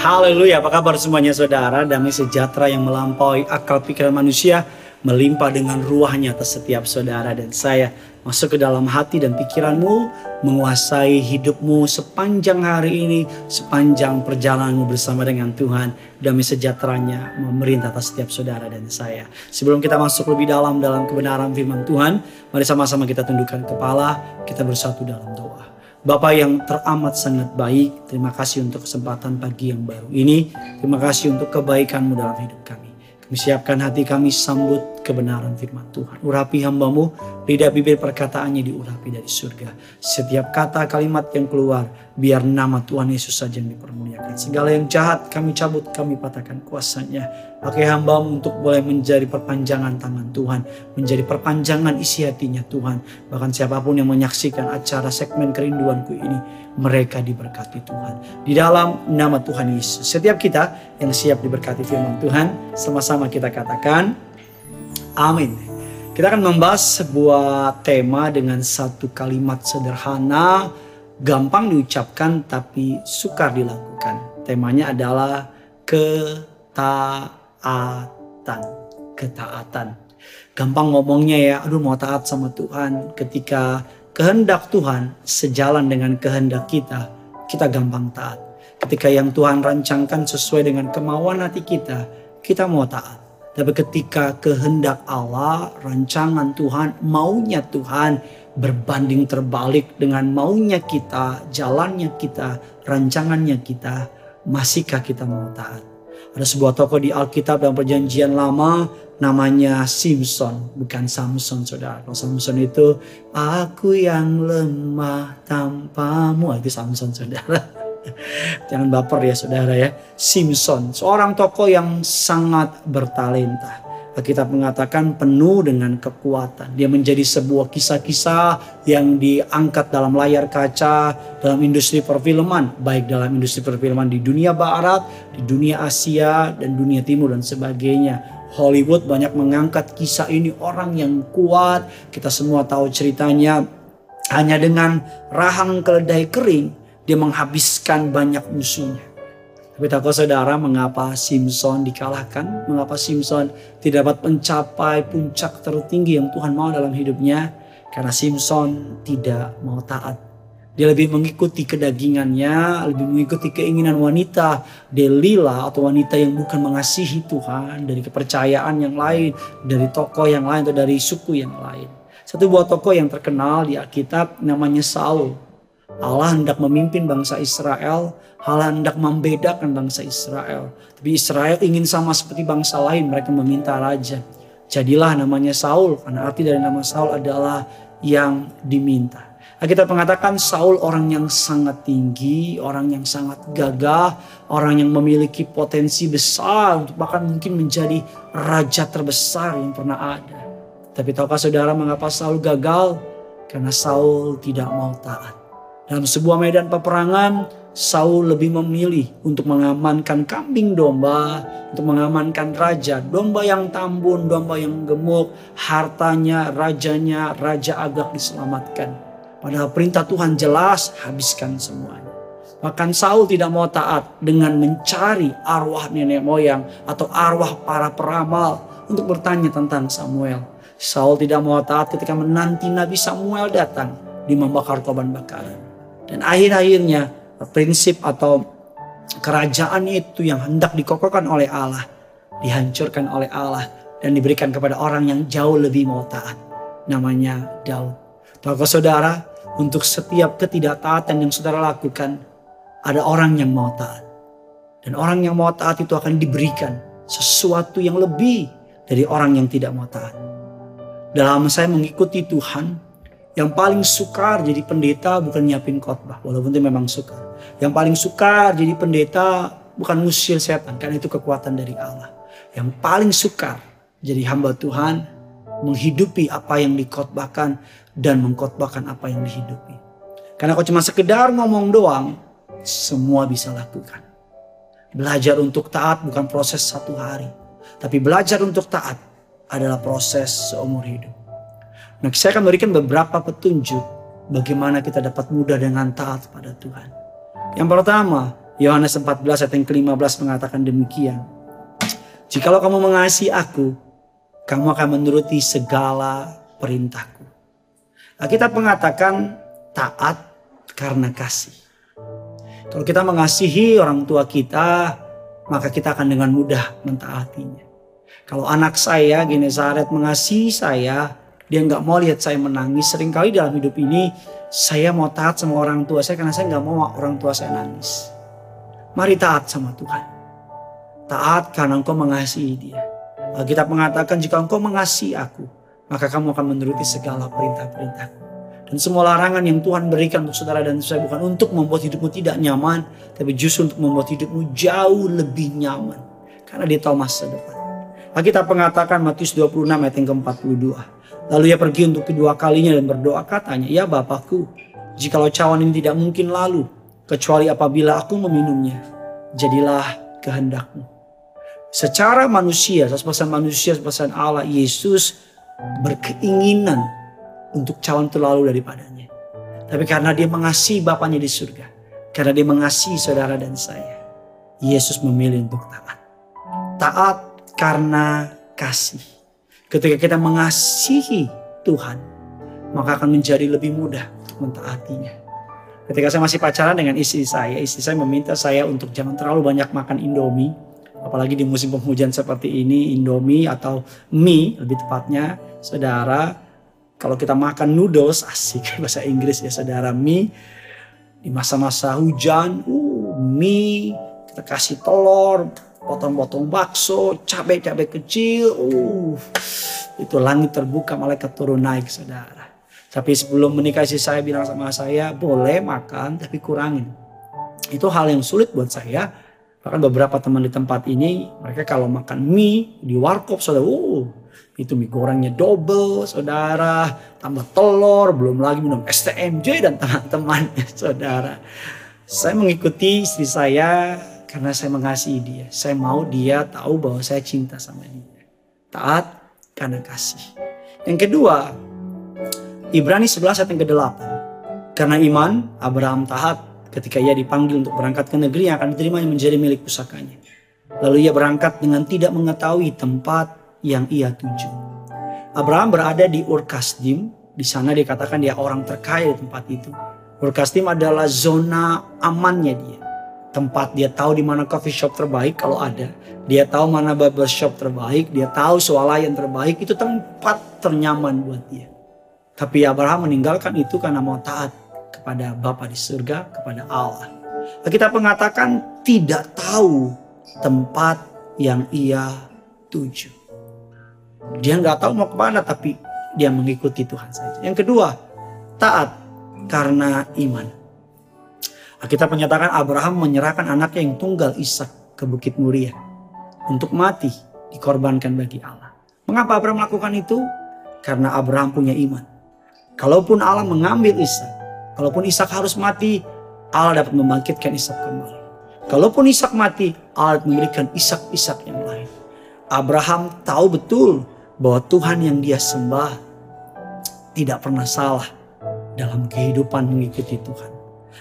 Haleluya, apa kabar semuanya saudara? Damai sejahtera yang melampaui akal pikiran manusia melimpah dengan ruahnya atas setiap saudara dan saya. Masuk ke dalam hati dan pikiranmu menguasai hidupmu sepanjang hari ini sepanjang perjalananmu bersama dengan Tuhan. Damai sejahteranya memerintah atas setiap saudara dan saya. Sebelum kita masuk lebih dalam dalam kebenaran firman Tuhan mari sama-sama kita tundukkan kepala kita bersatu dalam doa Bapak yang teramat sangat baik, terima kasih untuk kesempatan pagi yang baru ini. Terima kasih untuk kebaikanmu dalam hidup kami. Kami siapkan hati kami sambut kebenaran firman Tuhan. Urapi hambamu, lidah bibir perkataannya diurapi dari surga. Setiap kata kalimat yang keluar, biar nama Tuhan Yesus saja yang dipermuliakan. Segala yang jahat kami cabut, kami patahkan kuasanya. Pakai hambamu untuk boleh menjadi perpanjangan tangan Tuhan. Menjadi perpanjangan isi hatinya Tuhan. Bahkan siapa pun yang menyaksikan acara segmen kerinduanku ini, mereka diberkati Tuhan. Di dalam nama Tuhan Yesus. Setiap kita yang siap diberkati firman Tuhan, sama-sama kita katakan, amin. Kita akan membahas sebuah tema dengan satu kalimat sederhana, gampang diucapkan tapi sukar dilakukan. Temanya adalah ketaatan. Ketaatan. Gampang ngomongnya ya, aduh mau taat sama Tuhan. Ketika kehendak Tuhan sejalan dengan kehendak kita, kita gampang taat. Ketika yang Tuhan rancangkan sesuai dengan kemauan hati kita, kita mau taat. Tapi ketika kehendak Allah, rancangan Tuhan, maunya Tuhan berbanding terbalik dengan maunya kita, jalannya kita, rancangannya kita, masihkah kita mau taat? Ada sebuah tokoh di Alkitab dalam perjanjian lama namanya Simpson, bukan Samson saudara. Kalau Samson itu aku yang lemah tanpamu, itu Samson saudara. Jangan baper ya saudara ya. Simpson, seorang tokoh yang sangat bertalenta. Kita mengatakan penuh dengan kekuatan. Dia menjadi sebuah kisah-kisah yang diangkat dalam layar kaca dalam industri perfilman, baik dalam industri perfilman di dunia barat, di dunia Asia dan dunia timur dan sebagainya. Hollywood banyak mengangkat kisah ini orang yang kuat. Kita semua tahu ceritanya hanya dengan rahang keledai kering dia menghabiskan banyak musuhnya. Tapi tahu saudara mengapa Simpson dikalahkan? Mengapa Simpson tidak dapat mencapai puncak tertinggi yang Tuhan mau dalam hidupnya? Karena Simpson tidak mau taat. Dia lebih mengikuti kedagingannya, lebih mengikuti keinginan wanita Delila atau wanita yang bukan mengasihi Tuhan dari kepercayaan yang lain, dari tokoh yang lain atau dari suku yang lain. Satu buah tokoh yang terkenal di Alkitab namanya Saul. Allah hendak memimpin bangsa Israel, Allah hendak membedakan bangsa Israel. Tapi Israel ingin sama seperti bangsa lain, mereka meminta raja. Jadilah namanya Saul, karena arti dari nama Saul adalah yang diminta. Kita mengatakan Saul orang yang sangat tinggi, orang yang sangat gagah, orang yang memiliki potensi besar untuk bahkan mungkin menjadi raja terbesar yang pernah ada. Tapi tahukah saudara mengapa Saul gagal? Karena Saul tidak mau taat. Dalam sebuah medan peperangan, Saul lebih memilih untuk mengamankan kambing domba, untuk mengamankan raja, domba yang tambun, domba yang gemuk, hartanya, rajanya, raja agak diselamatkan. Padahal perintah Tuhan jelas, habiskan semuanya. Bahkan Saul tidak mau taat dengan mencari arwah nenek moyang atau arwah para peramal untuk bertanya tentang Samuel. Saul tidak mau taat ketika menanti Nabi Samuel datang di membakar korban bakaran. Dan akhir-akhirnya prinsip atau kerajaan itu yang hendak dikokohkan oleh Allah. Dihancurkan oleh Allah dan diberikan kepada orang yang jauh lebih mau taat. Namanya Daud. Tahukah saudara, untuk setiap ketidaktaatan yang saudara lakukan, ada orang yang mau taat. Dan orang yang mau taat itu akan diberikan sesuatu yang lebih dari orang yang tidak mau taat. Dalam saya mengikuti Tuhan, yang paling sukar jadi pendeta bukan nyiapin khotbah, walaupun itu memang sukar. Yang paling sukar jadi pendeta bukan ngusir setan, karena itu kekuatan dari Allah. Yang paling sukar jadi hamba Tuhan menghidupi apa yang dikhotbahkan dan mengkhotbahkan apa yang dihidupi. Karena kalau cuma sekedar ngomong doang, semua bisa lakukan. Belajar untuk taat bukan proses satu hari. Tapi belajar untuk taat adalah proses seumur hidup. Nah, saya akan memberikan beberapa petunjuk bagaimana kita dapat mudah dengan taat pada Tuhan. Yang pertama, Yohanes 14 ayat yang ke-15 mengatakan demikian. Jikalau kamu mengasihi aku, kamu akan menuruti segala perintahku. Nah, kita mengatakan taat karena kasih. Kalau kita mengasihi orang tua kita, maka kita akan dengan mudah mentaatinya. Kalau anak saya, Genesaret mengasihi saya, dia nggak mau lihat saya menangis. Seringkali dalam hidup ini, saya mau taat sama orang tua saya karena saya nggak mau orang tua saya nangis. Mari taat sama Tuhan. Taat karena engkau mengasihi dia. Alkitab mengatakan jika engkau mengasihi aku, maka kamu akan menuruti segala perintah-perintahku. Dan semua larangan yang Tuhan berikan untuk saudara dan saya bukan untuk membuat hidupmu tidak nyaman, tapi justru untuk membuat hidupmu jauh lebih nyaman. Karena dia tahu masa depan. Alkitab mengatakan Matius 26 ayat yang ke-42. Lalu ia pergi untuk kedua kalinya dan berdoa katanya, Ya Bapakku, jikalau cawan ini tidak mungkin lalu, kecuali apabila aku meminumnya, jadilah kehendakmu. Secara manusia, sepesan manusia, sepesan Allah, Yesus berkeinginan untuk cawan terlalu daripadanya. Tapi karena dia mengasihi Bapaknya di surga. Karena dia mengasihi saudara dan saya. Yesus memilih untuk taat. Taat karena kasih. Ketika kita mengasihi Tuhan, maka akan menjadi lebih mudah untuk mentaatinya. Ketika saya masih pacaran dengan istri saya, istri saya meminta saya untuk jangan terlalu banyak makan Indomie apalagi di musim penghujan seperti ini Indomie atau mie lebih tepatnya saudara kalau kita makan noodles asik bahasa Inggris ya saudara mie di masa-masa hujan uh mie kita kasih telur potong-potong bakso cabai-cabai kecil. Uh itu langit terbuka malaikat turun naik saudara. Tapi sebelum menikah si saya bilang sama saya boleh makan tapi kurangin. Itu hal yang sulit buat saya. Bahkan beberapa teman di tempat ini, mereka kalau makan mie di warkop, saudara, uh, itu mie gorengnya double, saudara, tambah telur, belum lagi minum STMJ dan teman-teman, saudara. Saya mengikuti istri saya karena saya mengasihi dia. Saya mau dia tahu bahwa saya cinta sama dia. Taat karena kasih. Yang kedua, Ibrani 11 ayat yang ke-8. Karena iman, Abraham taat ketika ia dipanggil untuk berangkat ke negeri yang akan diterima yang menjadi milik pusakanya. Lalu ia berangkat dengan tidak mengetahui tempat yang ia tuju. Abraham berada di Ur Kasdim, di sana dikatakan dia orang terkaya di tempat itu. Ur Kasdim adalah zona amannya dia. Tempat dia tahu di mana coffee shop terbaik kalau ada. Dia tahu mana barbershop terbaik, dia tahu swalayan terbaik, itu tempat ternyaman buat dia. Tapi Abraham meninggalkan itu karena mau taat kepada Bapa di surga, kepada Allah. Kita mengatakan tidak tahu tempat yang ia tuju. Dia nggak tahu mau ke mana tapi dia mengikuti Tuhan saja. Yang kedua, taat karena iman. Kita menyatakan Abraham menyerahkan anaknya yang tunggal Ishak ke Bukit Muria untuk mati dikorbankan bagi Allah. Mengapa Abraham melakukan itu? Karena Abraham punya iman. Kalaupun Allah mengambil Ishak, Kalaupun Ishak harus mati, Allah dapat membangkitkan Ishak kembali. Kalaupun Ishak mati, Allah memberikan Ishak-Ishak yang lain. Abraham tahu betul bahwa Tuhan yang dia sembah tidak pernah salah dalam kehidupan mengikuti Tuhan.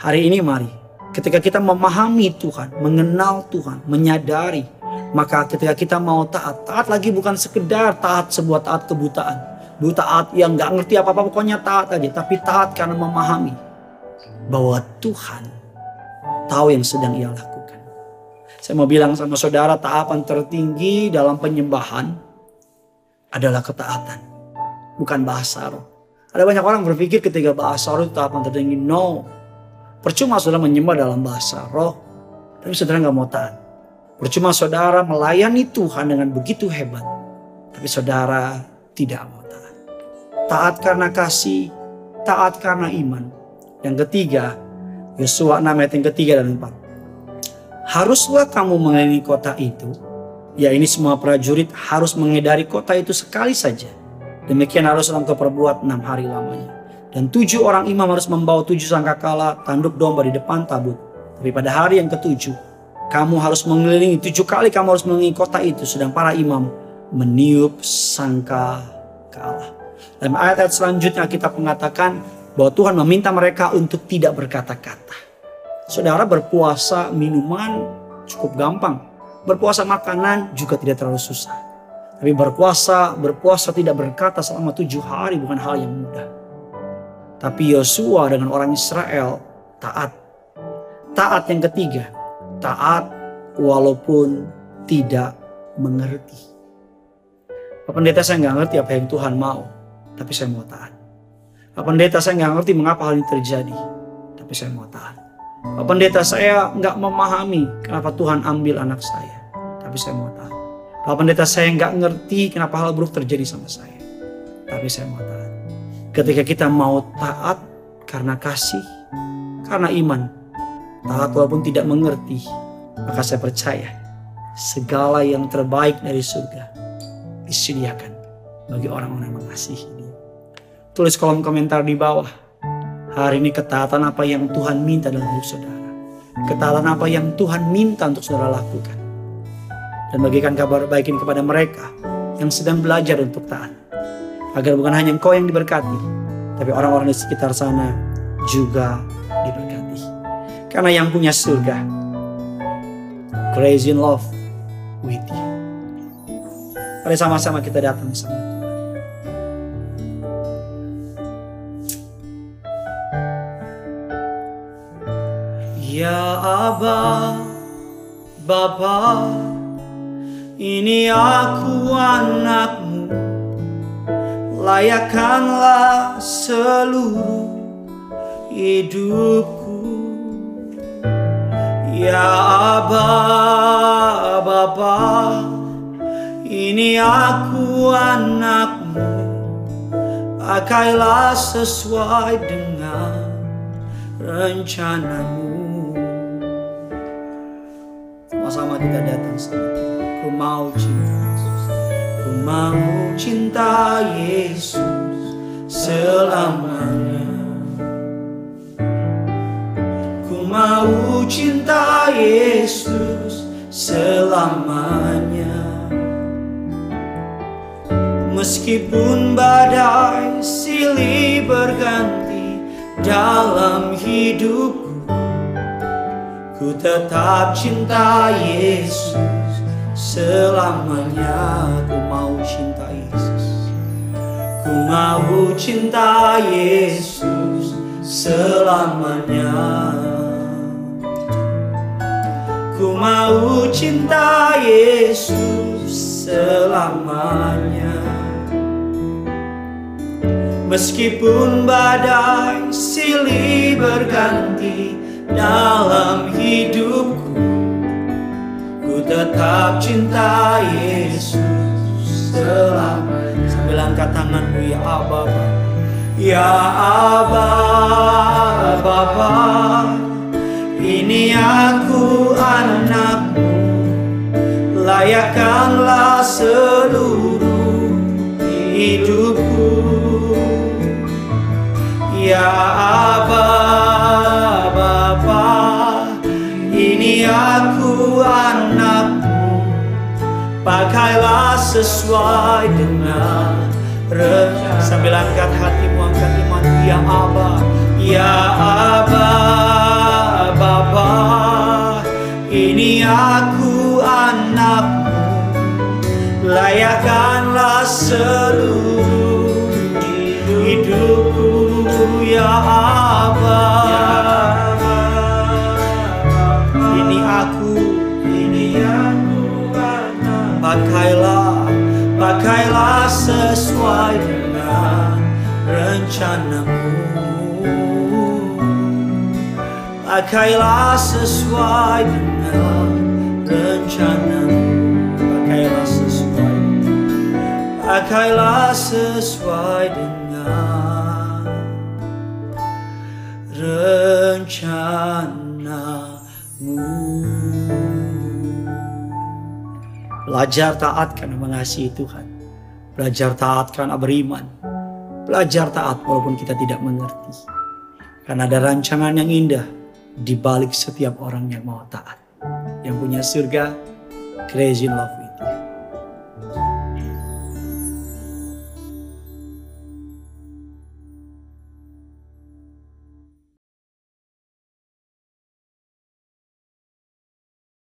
Hari ini mari, ketika kita memahami Tuhan, mengenal Tuhan, menyadari, maka ketika kita mau taat, taat lagi bukan sekedar taat sebuah taat kebutaan Dulu taat yang gak ngerti apa-apa pokoknya taat aja. Tapi taat karena memahami bahwa Tuhan tahu yang sedang ia lakukan. Saya mau bilang sama saudara tahapan tertinggi dalam penyembahan adalah ketaatan. Bukan bahasa roh. Ada banyak orang berpikir ketika bahasa roh itu tahapan tertinggi. No. Percuma saudara menyembah dalam bahasa roh. Tapi saudara gak mau taat. Percuma saudara melayani Tuhan dengan begitu hebat. Tapi saudara tidak mau taat karena kasih, taat karena iman. Yang ketiga, Yosua 6 ayat yang ketiga dan empat. Haruslah kamu mengelilingi kota itu. Ya ini semua prajurit harus mengedari kota itu sekali saja. Demikian harus dalam keperbuat enam hari lamanya. Dan tujuh orang imam harus membawa tujuh sangkakala tanduk domba di depan tabut. Tapi pada hari yang ketujuh, kamu harus mengelilingi tujuh kali kamu harus mengelilingi kota itu. Sedang para imam meniup sangka kalah. Dalam ayat-ayat selanjutnya kita mengatakan bahwa Tuhan meminta mereka untuk tidak berkata-kata. Saudara berpuasa minuman cukup gampang. Berpuasa makanan juga tidak terlalu susah. Tapi berpuasa, berpuasa tidak berkata selama tujuh hari bukan hal yang mudah. Tapi Yosua dengan orang Israel taat. Taat yang ketiga, taat walaupun tidak mengerti. Pak Pendeta saya nggak ngerti apa yang Tuhan mau, tapi saya mau taat. Pak Pendeta saya nggak ngerti mengapa hal ini terjadi, tapi saya mau taat. Pak Pendeta saya nggak memahami kenapa Tuhan ambil anak saya. Tapi saya mau taat. Pak Pendeta saya nggak ngerti kenapa hal buruk terjadi sama saya. Tapi saya mau taat. Ketika kita mau taat karena kasih, karena iman. Taat walaupun tidak mengerti. Maka saya percaya segala yang terbaik dari surga disediakan bagi orang-orang yang mengasihi dia. Tulis kolom komentar di bawah Hari ini ketaatan apa yang Tuhan minta dalam hidup saudara. Ketaatan apa yang Tuhan minta untuk saudara lakukan. Dan bagikan kabar baik ini kepada mereka yang sedang belajar untuk taat. Agar bukan hanya engkau yang diberkati, tapi orang-orang di sekitar sana juga diberkati. Karena yang punya surga, crazy in love with you. Mari sama-sama kita datang sama Ya Aba, Bapa, ini aku anakmu, layakkanlah seluruh hidupku. Ya Aba, Bapa, ini aku anakmu, pakailah sesuai dengan rencanamu. Sama-sama kita datang sama Ku mau cinta mau cinta Yesus selamanya. Ku mau cinta Yesus selamanya. Meskipun badai silih berganti dalam hidupku Ku tetap cinta Yesus Selamanya ku mau cinta Yesus. Ku mau cinta Yesus Selamanya. Ku mau cinta Yesus selamanya. Meskipun badai silih berganti dalam hidupku Ku tetap cinta Yesus selamanya. Sambil angkat tanganmu ya Abba Ya Abba Bapa. Ini aku anakmu. Layakkanlah seluruh hidupku. Ya Abba aku anakmu Pakailah sesuai dengan rencana. Sambil angkat hatimu, angkat iman. Ya Abba, Ya Abba, Bapa. Ini aku anakmu. Layakkanlah seluruh hidupku Ya Abba Pakailah, pakailah sesuai dengan rencanamu. Pakailah sesuai dengan rencanamu. Pakailah sesuai. Pakailah sesuai dengan rencanamu Belajar taat karena mengasihi Tuhan. Belajar taat karena beriman. Belajar taat walaupun kita tidak mengerti. Karena ada rancangan yang indah di balik setiap orang yang mau taat. Yang punya surga, crazy love